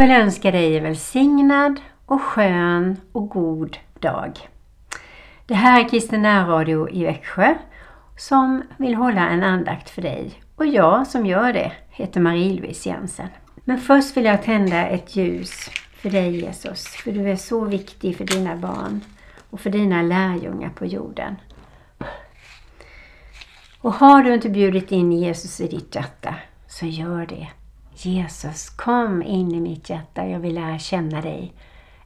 vill önska dig en välsignad och skön och god dag. Det här är Kristen Radio i Växjö som vill hålla en andakt för dig. Och jag som gör det heter Marie-Louise Jensen. Men först vill jag tända ett ljus för dig Jesus, för du är så viktig för dina barn och för dina lärjungar på jorden. Och har du inte bjudit in Jesus i ditt hjärta, så gör det. Jesus, kom in i mitt hjärta, jag vill lära känna dig.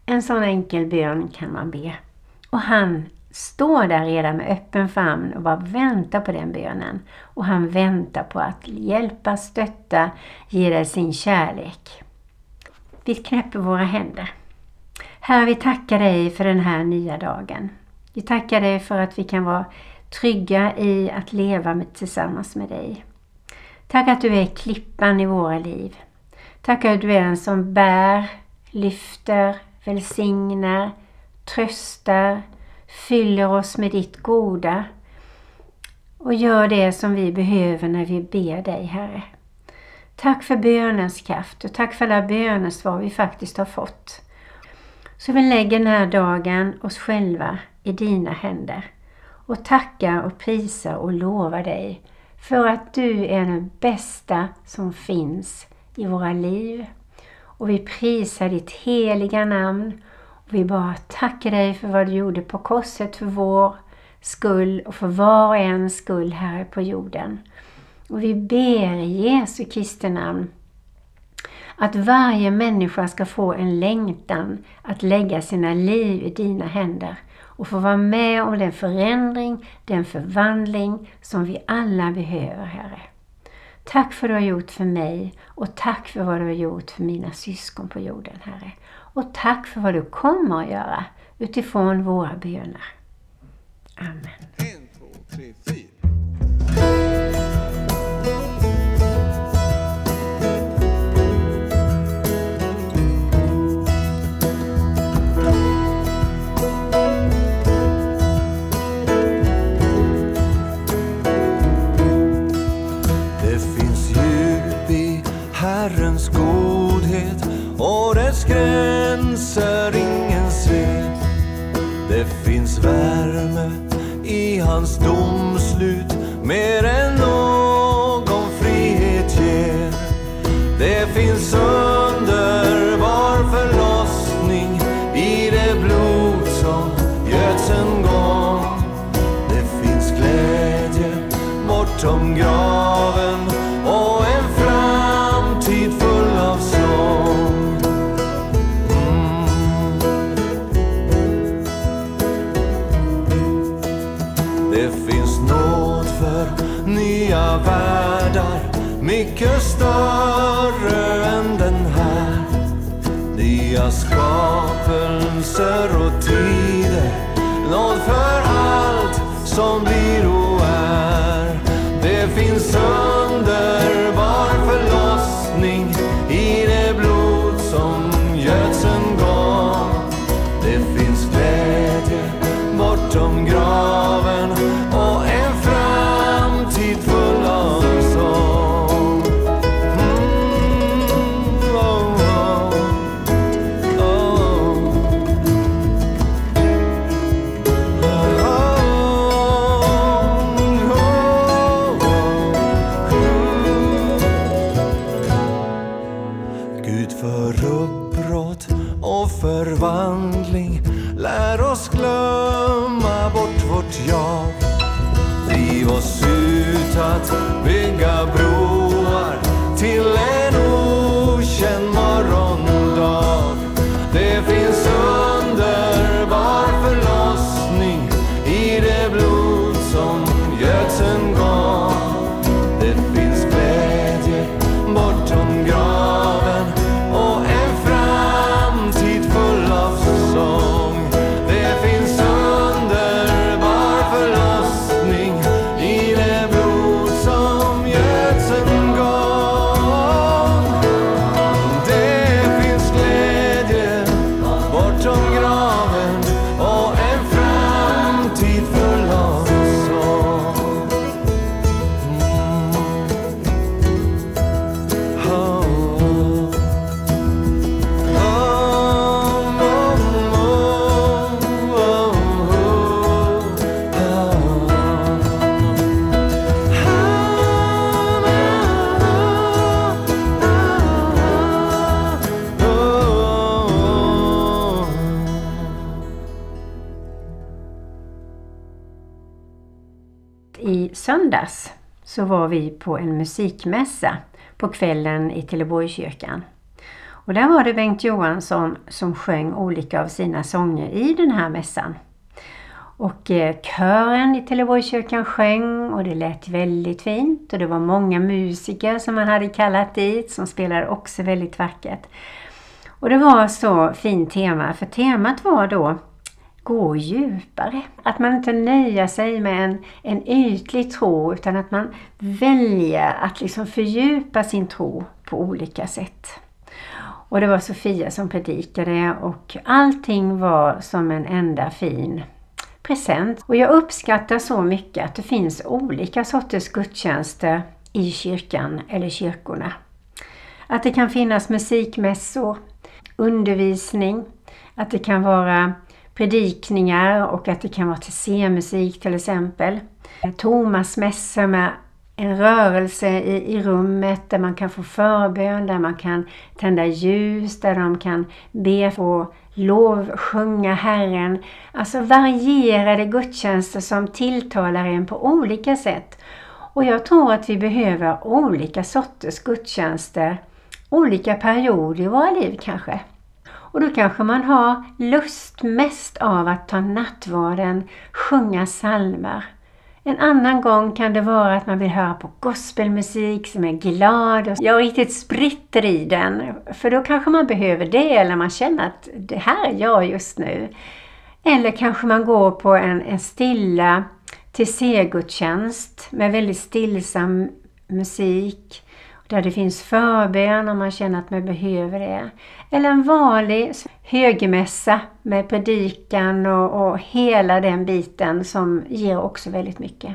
En sån enkel bön kan man be. Och han står där redan med öppen famn och bara väntar på den bönen. Och han väntar på att hjälpa, stötta, ge dig sin kärlek. Vi knäpper våra händer. Herre, vi tackar dig för den här nya dagen. Vi tackar dig för att vi kan vara trygga i att leva med, tillsammans med dig. Tack att du är klippan i våra liv. Tack att du är den som bär, lyfter, välsignar, tröstar, fyller oss med ditt goda och gör det som vi behöver när vi ber dig, Herre. Tack för bönens kraft och tack för alla bönesvar vi faktiskt har fått. Så vi lägger den här dagen oss själva i dina händer och tackar och prisar och lovar dig för att du är den bästa som finns i våra liv. Och vi prisar ditt heliga namn och vi bara tackar dig för vad du gjorde på korset för vår skull och för var och en skull här på jorden. Och vi ber i Jesu Kristi namn att varje människa ska få en längtan att lägga sina liv i dina händer och få vara med om den förändring, den förvandling som vi alla behöver, Herre. Tack för vad du har gjort för mig och tack för vad du har gjort för mina syskon på jorden, Herre. Och tack för vad du kommer att göra utifrån våra böner. Amen. En, två, tre, fyra. Herrens godhet och dess gränser ingen ser. Det finns värme i hans domslut mer än söndags så var vi på en musikmässa på kvällen i Teleborgkyrkan. Och där var det Bengt Johansson som sjöng olika av sina sånger i den här mässan. Och eh, kören i Teleborgkyrkan sjöng och det lät väldigt fint. Och det var många musiker som man hade kallat dit som spelade också väldigt vackert. Och det var så fint tema, för temat var då gå djupare. Att man inte nöjer sig med en, en ytlig tro utan att man väljer att liksom fördjupa sin tro på olika sätt. Och det var Sofia som predikade och allting var som en enda fin present. Och jag uppskattar så mycket att det finns olika sorters gudstjänster i kyrkan eller kyrkorna. Att det kan finnas musikmässor, undervisning, att det kan vara predikningar och att det kan vara till scenmusik till exempel. Thomasmässor med en rörelse i, i rummet där man kan få förbön, där man kan tända ljus, där de kan be och lovsjunga Herren. Alltså varierade gudstjänster som tilltalar en på olika sätt. Och jag tror att vi behöver olika sorters gudstjänster, olika perioder i våra liv kanske. Och då kanske man har lust mest av att ta nattvarden, sjunga salmer. En annan gång kan det vara att man vill höra på gospelmusik som är glad och jag riktigt spritter i den. För då kanske man behöver det eller man känner att det här är jag just nu. Eller kanske man går på en, en stilla till gudstjänst med väldigt stillsam musik där det finns förbön om man känner att man behöver det. Eller en vanlig högmässa med predikan och, och hela den biten som ger också väldigt mycket.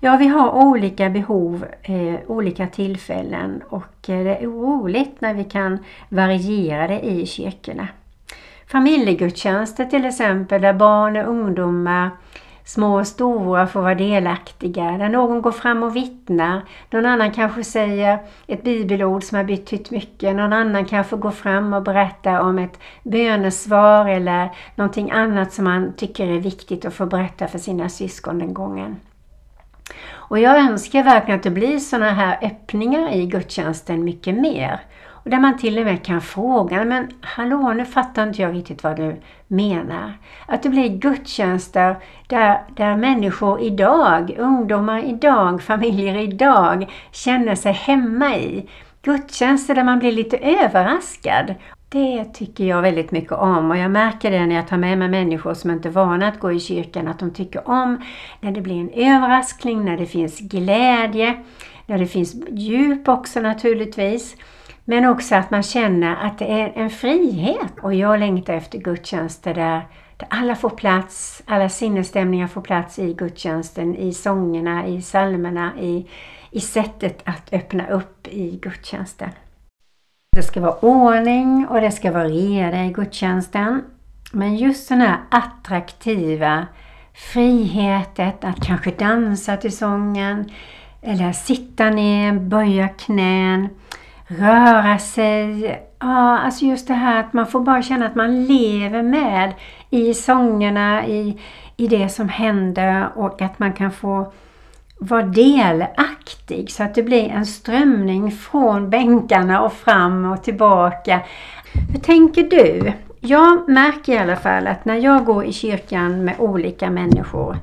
Ja, vi har olika behov, eh, olika tillfällen och eh, det är roligt när vi kan variera det i kyrkorna. Familjegudstjänster till exempel där barn och ungdomar Små och stora får vara delaktiga, där någon går fram och vittnar. Någon annan kanske säger ett bibelord som har betytt mycket. Någon annan kanske går fram och berättar om ett bönesvar eller någonting annat som man tycker är viktigt att få berätta för sina syskon den gången. Och jag önskar verkligen att det blir sådana här öppningar i gudstjänsten mycket mer. Och där man till och med kan fråga, men hallå nu fattar inte jag riktigt vad du menar. Att det blir gudstjänster där, där människor idag, ungdomar idag, familjer idag känner sig hemma i. Gudstjänster där man blir lite överraskad. Det tycker jag väldigt mycket om och jag märker det när jag tar med mig människor som inte är vana att gå i kyrkan att de tycker om när det blir en överraskning, när det finns glädje, när det finns djup också naturligtvis. Men också att man känner att det är en frihet. Och jag längtar efter gudstjänster där, där alla får plats, alla sinnesstämningar får plats i gudstjänsten, i sångerna, i psalmerna, i, i sättet att öppna upp i gudstjänsten. Det ska vara ordning och det ska vara reda i gudstjänsten. Men just den här attraktiva friheten att kanske dansa till sången eller sitta ner, böja knän röra sig. Ja, alltså just det här att man får bara känna att man lever med i sångerna, i, i det som händer och att man kan få vara delaktig så att det blir en strömning från bänkarna och fram och tillbaka. Hur tänker du? Jag märker i alla fall att när jag går i kyrkan med olika människor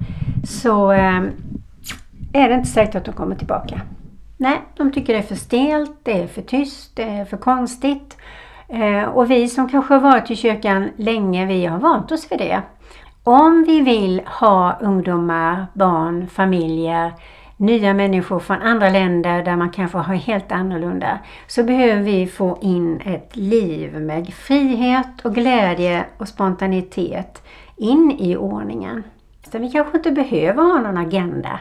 så eh, är det inte säkert att de kommer tillbaka. Nej, de tycker det är för stelt, det är för tyst, det är för konstigt. Eh, och vi som kanske har varit i kyrkan länge, vi har vant oss vid det. Om vi vill ha ungdomar, barn, familjer, nya människor från andra länder där man kanske har helt annorlunda, så behöver vi få in ett liv med frihet och glädje och spontanitet in i ordningen. Så vi kanske inte behöver ha någon agenda.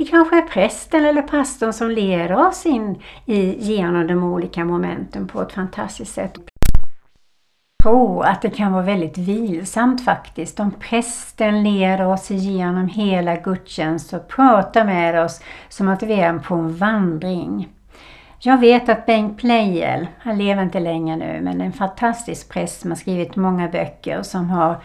Det kanske är prästen eller pastorn som leder oss in i, genom de olika momenten på ett fantastiskt sätt. Jag tror att det kan vara väldigt vilsamt faktiskt om prästen leder oss igenom hela gudstjänst och pratar med oss som att vi är på en vandring. Jag vet att Bengt Pleijel, han lever inte längre nu, men en fantastisk präst som har skrivit många böcker som har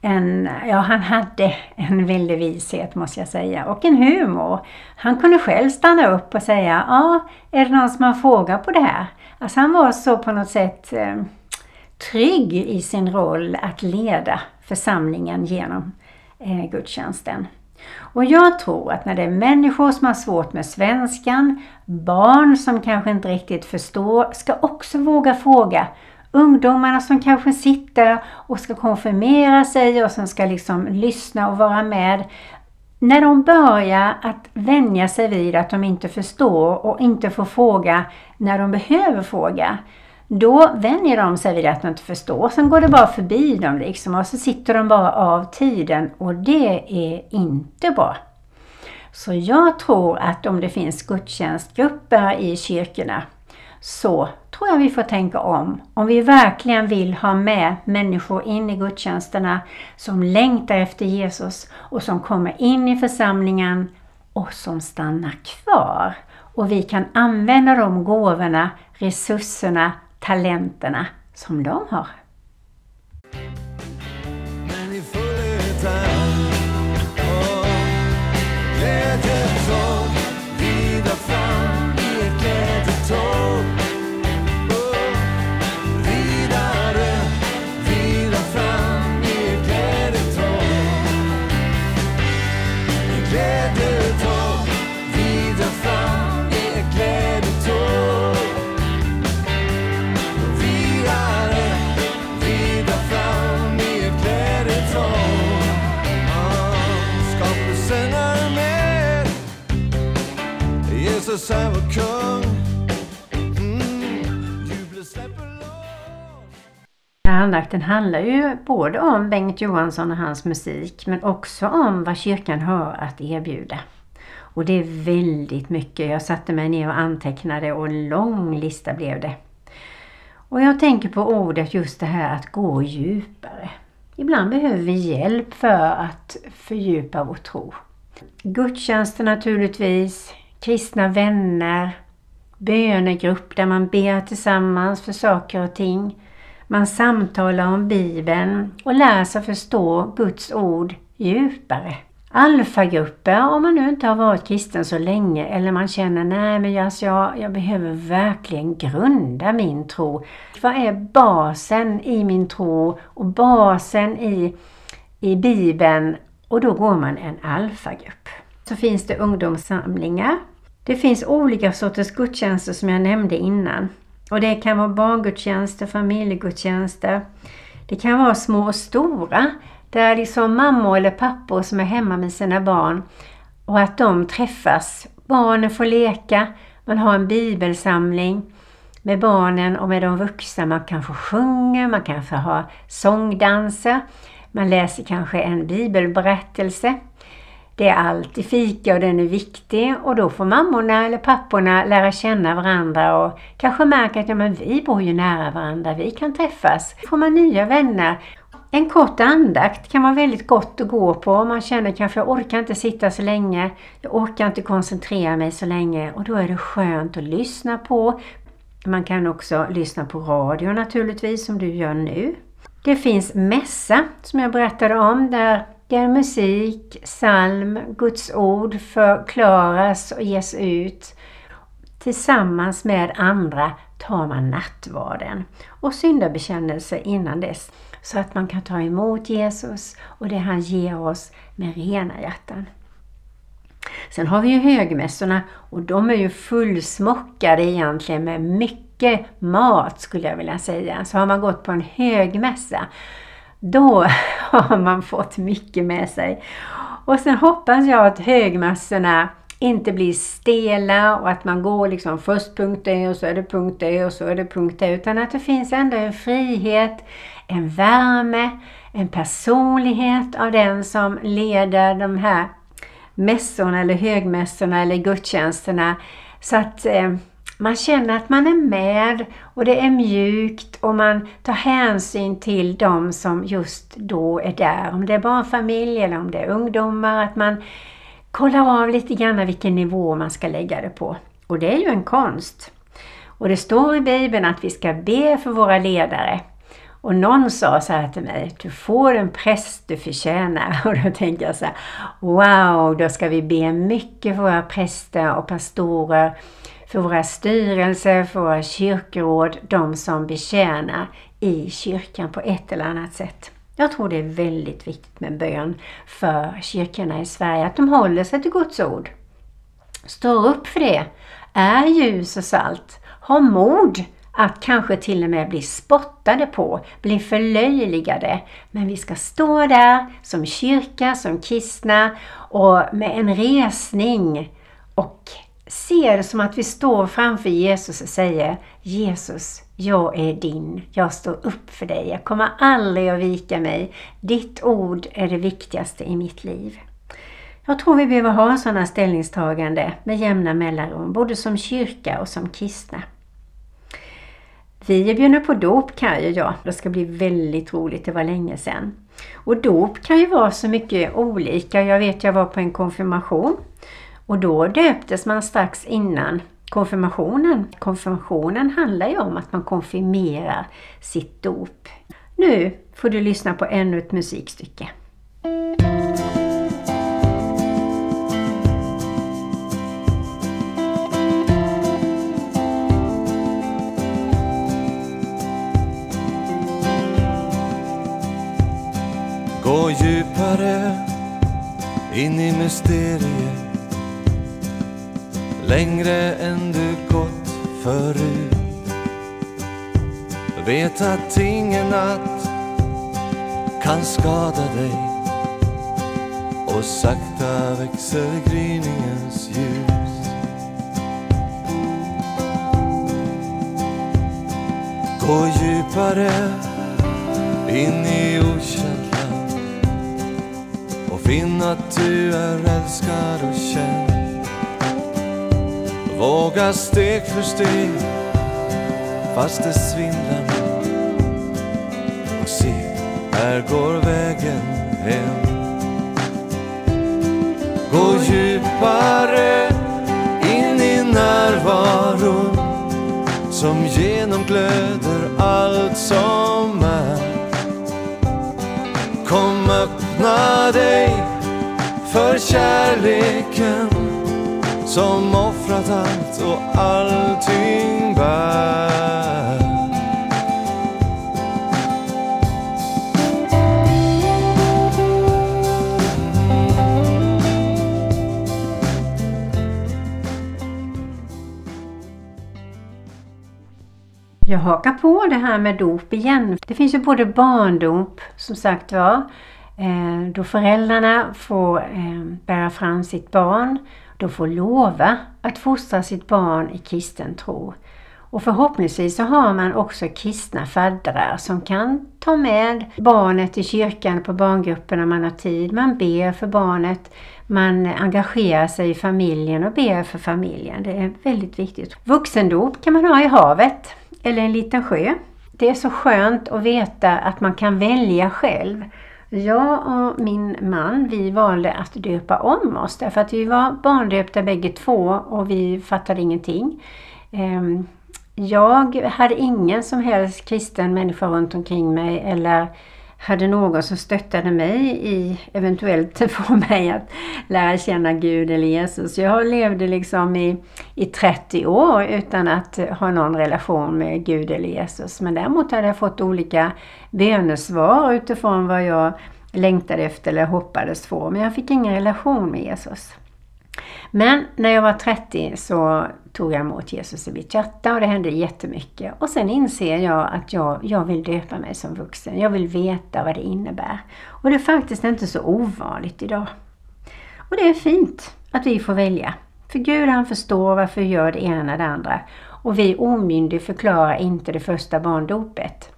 en, ja han hade en väldig vishet måste jag säga och en humor. Han kunde själv stanna upp och säga, ja är det någon som har fråga på det här? Alltså han var så på något sätt eh, trygg i sin roll att leda församlingen genom eh, gudstjänsten. Och jag tror att när det är människor som har svårt med svenskan, barn som kanske inte riktigt förstår, ska också våga fråga. Ungdomarna som kanske sitter och ska konfirmera sig och som ska liksom lyssna och vara med. När de börjar att vänja sig vid att de inte förstår och inte får fråga när de behöver fråga, då vänjer de sig vid att de inte förstår. Sen går det bara förbi dem liksom och så sitter de bara av tiden och det är inte bra. Så jag tror att om det finns gudstjänstgrupper i kyrkorna så tror jag vi får tänka om. Om vi verkligen vill ha med människor in i gudstjänsterna som längtar efter Jesus och som kommer in i församlingen och som stannar kvar. Och vi kan använda de gåvorna, resurserna, talenterna som de har. Vår kung Den här andakten handlar ju både om Bengt Johansson och hans musik men också om vad kyrkan har att erbjuda. Och det är väldigt mycket. Jag satte mig ner och antecknade och en lång lista blev det. Och jag tänker på ordet just det här att gå djupare. Ibland behöver vi hjälp för att fördjupa vår tro. Gudstjänster naturligtvis, kristna vänner, bönegrupp där man ber tillsammans för saker och ting. Man samtalar om Bibeln och lär sig förstå Guds ord djupare. Alfagrupper om man nu inte har varit kristen så länge eller man känner nej men alltså, jag, jag behöver verkligen grunda min tro. Vad är basen i min tro och basen i, i Bibeln? Och då går man en alfagrupp. Så finns det ungdomssamlingar. Det finns olika sorters gudstjänster som jag nämnde innan. Och det kan vara barngudstjänster, familjegudstjänster. Det kan vara små och stora. Där liksom mammor eller pappor som är hemma med sina barn och att de träffas. Barnen får leka, man har en bibelsamling med barnen och med de vuxna. Man kanske sjunger, man kanske har sångdanser. Man läser kanske en bibelberättelse. Det är alltid fika och den är viktig och då får mammorna eller papporna lära känna varandra och kanske märka att ja, men vi bor ju nära varandra, vi kan träffas. Då får man nya vänner. En kort andakt kan vara väldigt gott att gå på om man känner kanske jag orkar inte sitta så länge, jag orkar inte koncentrera mig så länge och då är det skönt att lyssna på. Man kan också lyssna på radio naturligtvis som du gör nu. Det finns mässa som jag berättade om där där musik, psalm, Guds ord förklaras och ges ut. Tillsammans med andra tar man nattvarden och syndabekännelse innan dess så att man kan ta emot Jesus och det han ger oss med rena hjärtan. Sen har vi ju högmässorna och de är ju fullsmockade egentligen med mycket mat skulle jag vilja säga. Så har man gått på en högmässa då har man fått mycket med sig. Och sen hoppas jag att högmassorna inte blir stela och att man går liksom först punkt E och så är det punkt E och så är det punkt E. Utan att det finns ändå en frihet, en värme, en personlighet av den som leder de här mässorna eller högmässorna eller gudstjänsterna. Så att eh, man känner att man är med och det är mjukt och man tar hänsyn till de som just då är där. Om det är barnfamilj eller om det är ungdomar. Att man kollar av lite grann vilken nivå man ska lägga det på. Och det är ju en konst. Och det står i Bibeln att vi ska be för våra ledare. Och någon sa så här till mig, du får en präst du förtjänar. Och då tänker jag så här, wow, då ska vi be mycket för våra präster och pastorer, för våra styrelser, för våra kyrkoråd, de som betjänar i kyrkan på ett eller annat sätt. Jag tror det är väldigt viktigt med bön för kyrkorna i Sverige, att de håller sig till Guds ord. Står upp för det, är ljus och salt, har mod att kanske till och med bli spottade på, bli förlöjligade. Men vi ska stå där som kyrka, som kristna och med en resning och ser som att vi står framför Jesus och säger Jesus, jag är din. Jag står upp för dig. Jag kommer aldrig att vika mig. Ditt ord är det viktigaste i mitt liv. Jag tror vi behöver ha sådana ställningstagande med jämna mellanrum, både som kyrka och som kristna. Vi är bjudna på dop Kaj och jag. Det ska bli väldigt roligt, det var länge sedan. Och dop kan ju vara så mycket olika. Jag vet jag var på en konfirmation och då döptes man strax innan konfirmationen. Konfirmationen handlar ju om att man konfirmerar sitt dop. Nu får du lyssna på ännu ett musikstycke. Gå djupare in i mysteriet Längre än du gått förut. Vet att ingen natt kan skada dig. Och sakta växer gryningens ljus. Gå djupare in i okänt land och finn att du är älskad och känd. Våga steg för steg fast det svindlar och se, här går vägen hem. Gå djupare in i närvaron som genomglöder allt som är. Kom öppna dig för kärleken som offrat allt och allting bär Jag hakar på det här med dop igen. Det finns ju både barndop, som sagt var, eh, då föräldrarna får eh, bära fram sitt barn de får lova att fostra sitt barn i kristen tro. Och förhoppningsvis så har man också kristna faddrar som kan ta med barnet i kyrkan på barngruppen när man har tid. Man ber för barnet, man engagerar sig i familjen och ber för familjen. Det är väldigt viktigt. Vuxendop kan man ha i havet eller en liten sjö. Det är så skönt att veta att man kan välja själv. Jag och min man, vi valde att döpa om oss därför att vi var barndöpta bägge två och vi fattade ingenting. Ehm, jag hade ingen som helst kristen människa runt omkring mig eller hade någon som stöttade mig i eventuellt få mig att lära känna Gud eller Jesus. Jag levde liksom i, i 30 år utan att ha någon relation med Gud eller Jesus. Men däremot hade jag fått olika bönesvar utifrån vad jag längtade efter eller hoppades få. Men jag fick ingen relation med Jesus. Men när jag var 30 så tog jag emot Jesus i mitt hjärta och det hände jättemycket. Och sen inser jag att jag, jag vill döpa mig som vuxen. Jag vill veta vad det innebär. Och det är faktiskt inte så ovanligt idag. Och det är fint att vi får välja. För Gud han förstår varför vi gör det ena och det andra. Och vi omyndig förklarar inte det första barndopet.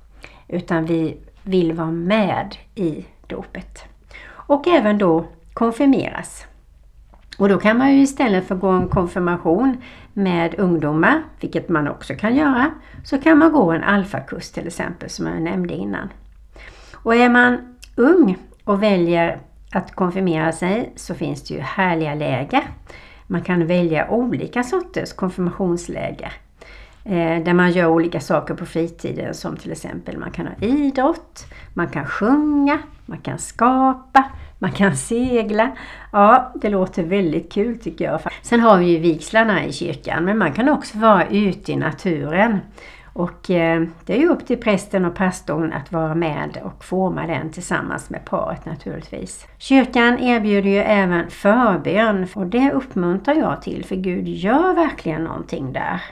Utan vi vill vara med i dopet. Och även då konfirmeras. Och då kan man ju istället för att gå en konfirmation med ungdomar, vilket man också kan göra, så kan man gå en alfakurs till exempel som jag nämnde innan. Och är man ung och väljer att konfirmera sig så finns det ju härliga läger. Man kan välja olika sorters konfirmationsläger. Eh, där man gör olika saker på fritiden som till exempel man kan ha idrott, man kan sjunga, man kan skapa, man kan segla. Ja, det låter väldigt kul tycker jag. Sen har vi ju vigslarna i kyrkan men man kan också vara ute i naturen. Och eh, det är ju upp till prästen och pastorn att vara med och forma den tillsammans med paret naturligtvis. Kyrkan erbjuder ju även förbön och det uppmuntrar jag till för Gud gör verkligen någonting där.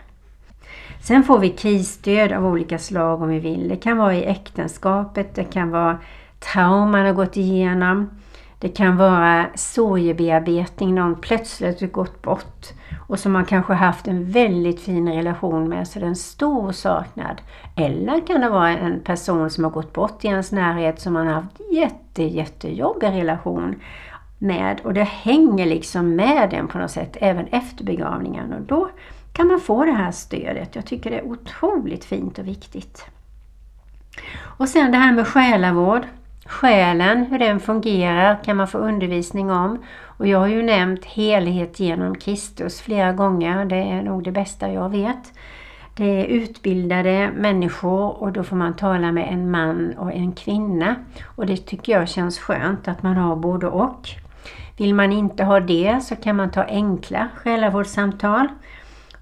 Sen får vi krisstöd av olika slag om vi vill. Det kan vara i äktenskapet, det kan vara trauman man har gått igenom. Det kan vara sorgebearbetning, någon plötsligt gått bort och som man kanske haft en väldigt fin relation med så det är en stor saknad. Eller kan det vara en person som har gått bort i ens närhet som man har haft jätte, jättejobbig relation med och det hänger liksom med en på något sätt även efter begravningen och då kan man få det här stödet. Jag tycker det är otroligt fint och viktigt. Och sen det här med själavård. Själen, hur den fungerar kan man få undervisning om. Och jag har ju nämnt helhet genom Kristus flera gånger. Det är nog det bästa jag vet. Det är utbildade människor och då får man tala med en man och en kvinna. Och det tycker jag känns skönt att man har både och. Vill man inte ha det så kan man ta enkla själavårdssamtal.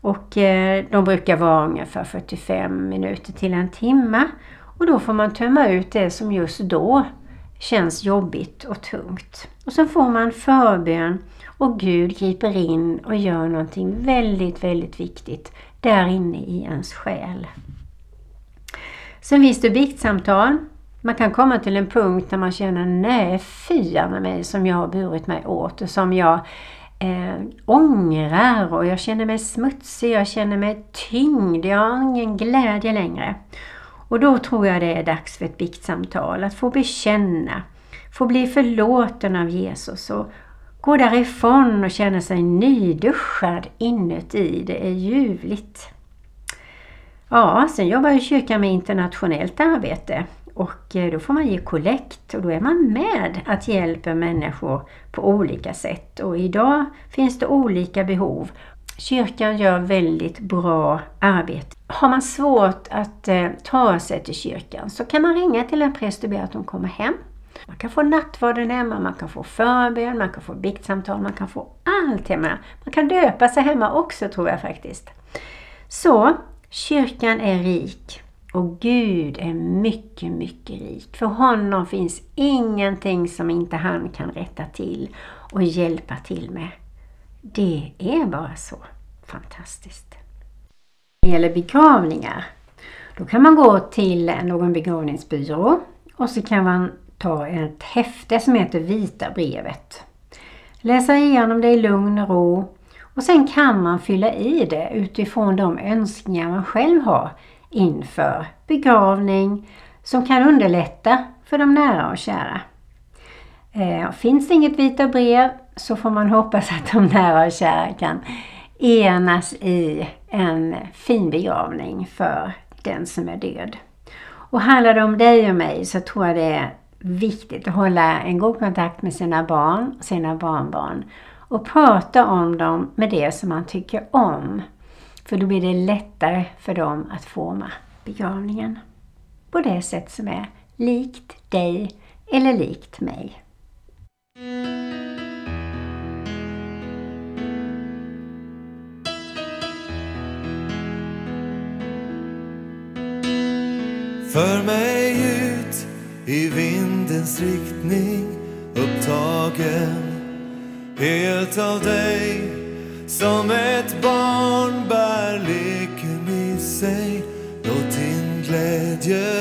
Och eh, de brukar vara ungefär 45 minuter till en timme. Och då får man tömma ut det som just då känns jobbigt och tungt. Och så får man förbön och Gud griper in och gör någonting väldigt, väldigt viktigt där inne i ens själ. Sen finns det biktsamtal. Man kan komma till en punkt där man känner nej, fy med mig som jag har burit mig åt och som jag eh, ångrar och jag känner mig smutsig, jag känner mig tyngd, jag har ingen glädje längre. Och då tror jag det är dags för ett biktsamtal, att få bekänna, få bli förlåten av Jesus och gå därifrån och känna sig nyduschad inuti. Det är ljuvligt. Ja, sen jobbar ju kyrkan med internationellt arbete och eh, då får man ge kollekt och då är man med att hjälpa människor på olika sätt. Och idag finns det olika behov. Kyrkan gör väldigt bra arbete. Har man svårt att eh, ta sig till kyrkan så kan man ringa till en präst och be att de kommer hem. Man kan få nattvarden hemma, man kan få förbön, man kan få biktsamtal, man kan få allt hemma. Man kan döpa sig hemma också tror jag faktiskt. Så, kyrkan är rik. Och Gud är mycket, mycket rik. För honom finns ingenting som inte han kan rätta till och hjälpa till med. Det är bara så fantastiskt. När det gäller begravningar, då kan man gå till någon begravningsbyrå och så kan man ta ett häfte som heter Vita brevet. Läsa igenom det i lugn och ro och sen kan man fylla i det utifrån de önskningar man själv har inför begravning som kan underlätta för de nära och kära. Eh, finns det inget vita brev så får man hoppas att de nära och kära kan enas i en fin begravning för den som är död. Och handlar det om dig och mig så tror jag det är viktigt att hålla en god kontakt med sina barn och sina barnbarn och prata om dem med det som man tycker om. För då blir det lättare för dem att forma begravningen på det sätt som är likt dig eller likt mig. För mig ut i vindens riktning upptagen helt av dig. Som ett barn bär leken i sig låt din glädje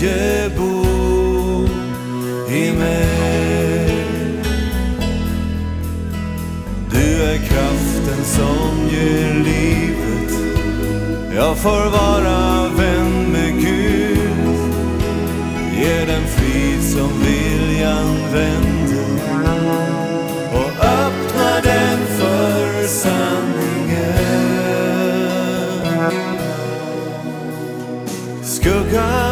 glädje bor i mig. Du är kraften som ger livet. Jag får vara vän med Gud. Ge den frid som viljan vänder och öppna den för sanningen. Skuggan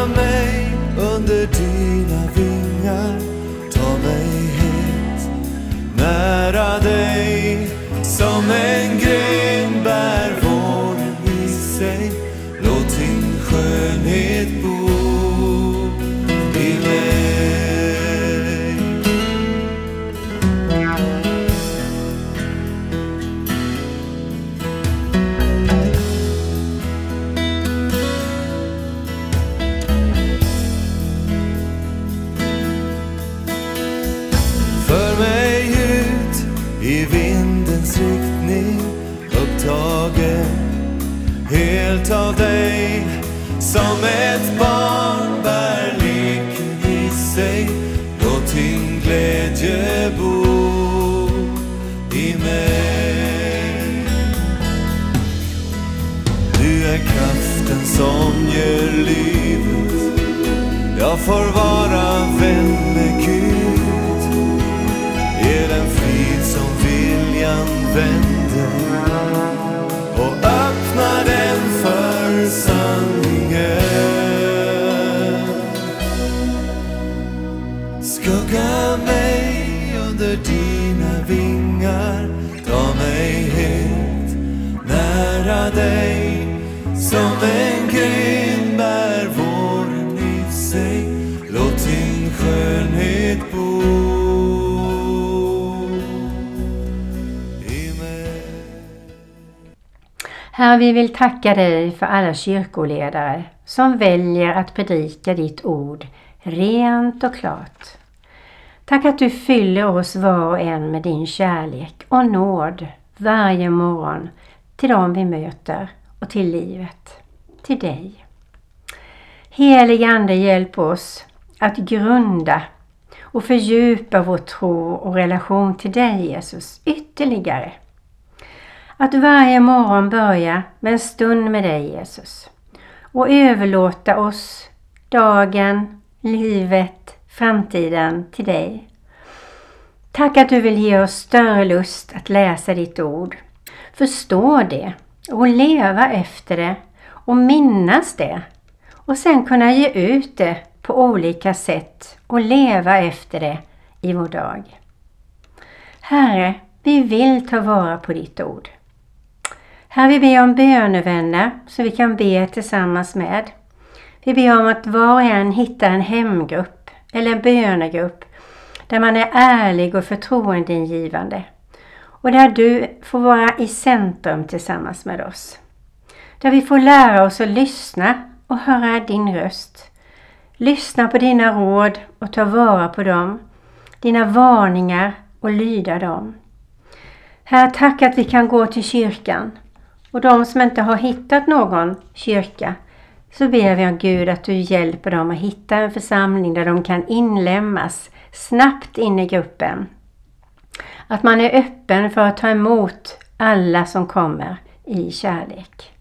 som ett barn bär leken i sig. Låt din glädje bo i mig. Du är kraften som ger livet. Jag får vara vän med Gud. Nära dig som en gren bär våren i sig. Låt din skönhet bo i mig. Herre, vi vill tacka dig för alla kyrkoledare som väljer att predika ditt ord rent och klart. Tack att du fyller oss var och en med din kärlek och nåd varje morgon till dem vi möter och till livet, till dig. Helige Ande, hjälp oss att grunda och fördjupa vår tro och relation till dig Jesus ytterligare. Att varje morgon börja med en stund med dig Jesus och överlåta oss, dagen, livet, framtiden till dig. Tack att du vill ge oss större lust att läsa ditt ord, förstå det och leva efter det och minnas det och sen kunna ge ut det på olika sätt och leva efter det i vår dag. Herre, vi vill ta vara på ditt ord. Här vi ber om bönevänner som vi kan be tillsammans med. Vi ber om att var och en hittar en hemgrupp eller en bönegrupp där man är ärlig och förtroendeingivande och där du får vara i centrum tillsammans med oss. Där vi får lära oss att lyssna och höra din röst. Lyssna på dina råd och ta vara på dem. Dina varningar och lyda dem. Herre, tack att vi kan gå till kyrkan. Och de som inte har hittat någon kyrka så ber vi om Gud att du hjälper dem att hitta en församling där de kan inlämnas snabbt in i gruppen. Att man är öppen för att ta emot alla som kommer i kärlek.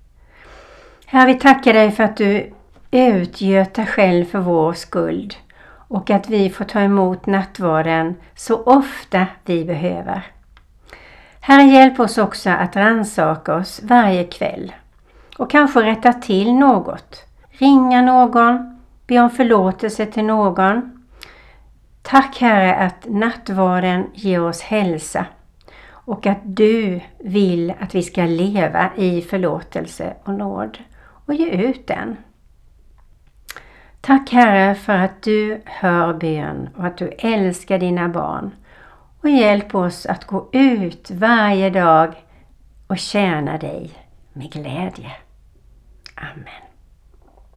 Herre, vi tackar dig för att du utgöt dig själv för vår skuld och att vi får ta emot nattvarden så ofta vi behöver. Herre, hjälp oss också att rannsaka oss varje kväll och kanske rätta till något. Ringa någon, be om förlåtelse till någon. Tack Herre att nattvarden ger oss hälsa och att du vill att vi ska leva i förlåtelse och nåd och ge ut den. Tack Herre för att du hör bön och att du älskar dina barn och hjälp oss att gå ut varje dag och tjäna dig med glädje. Amen.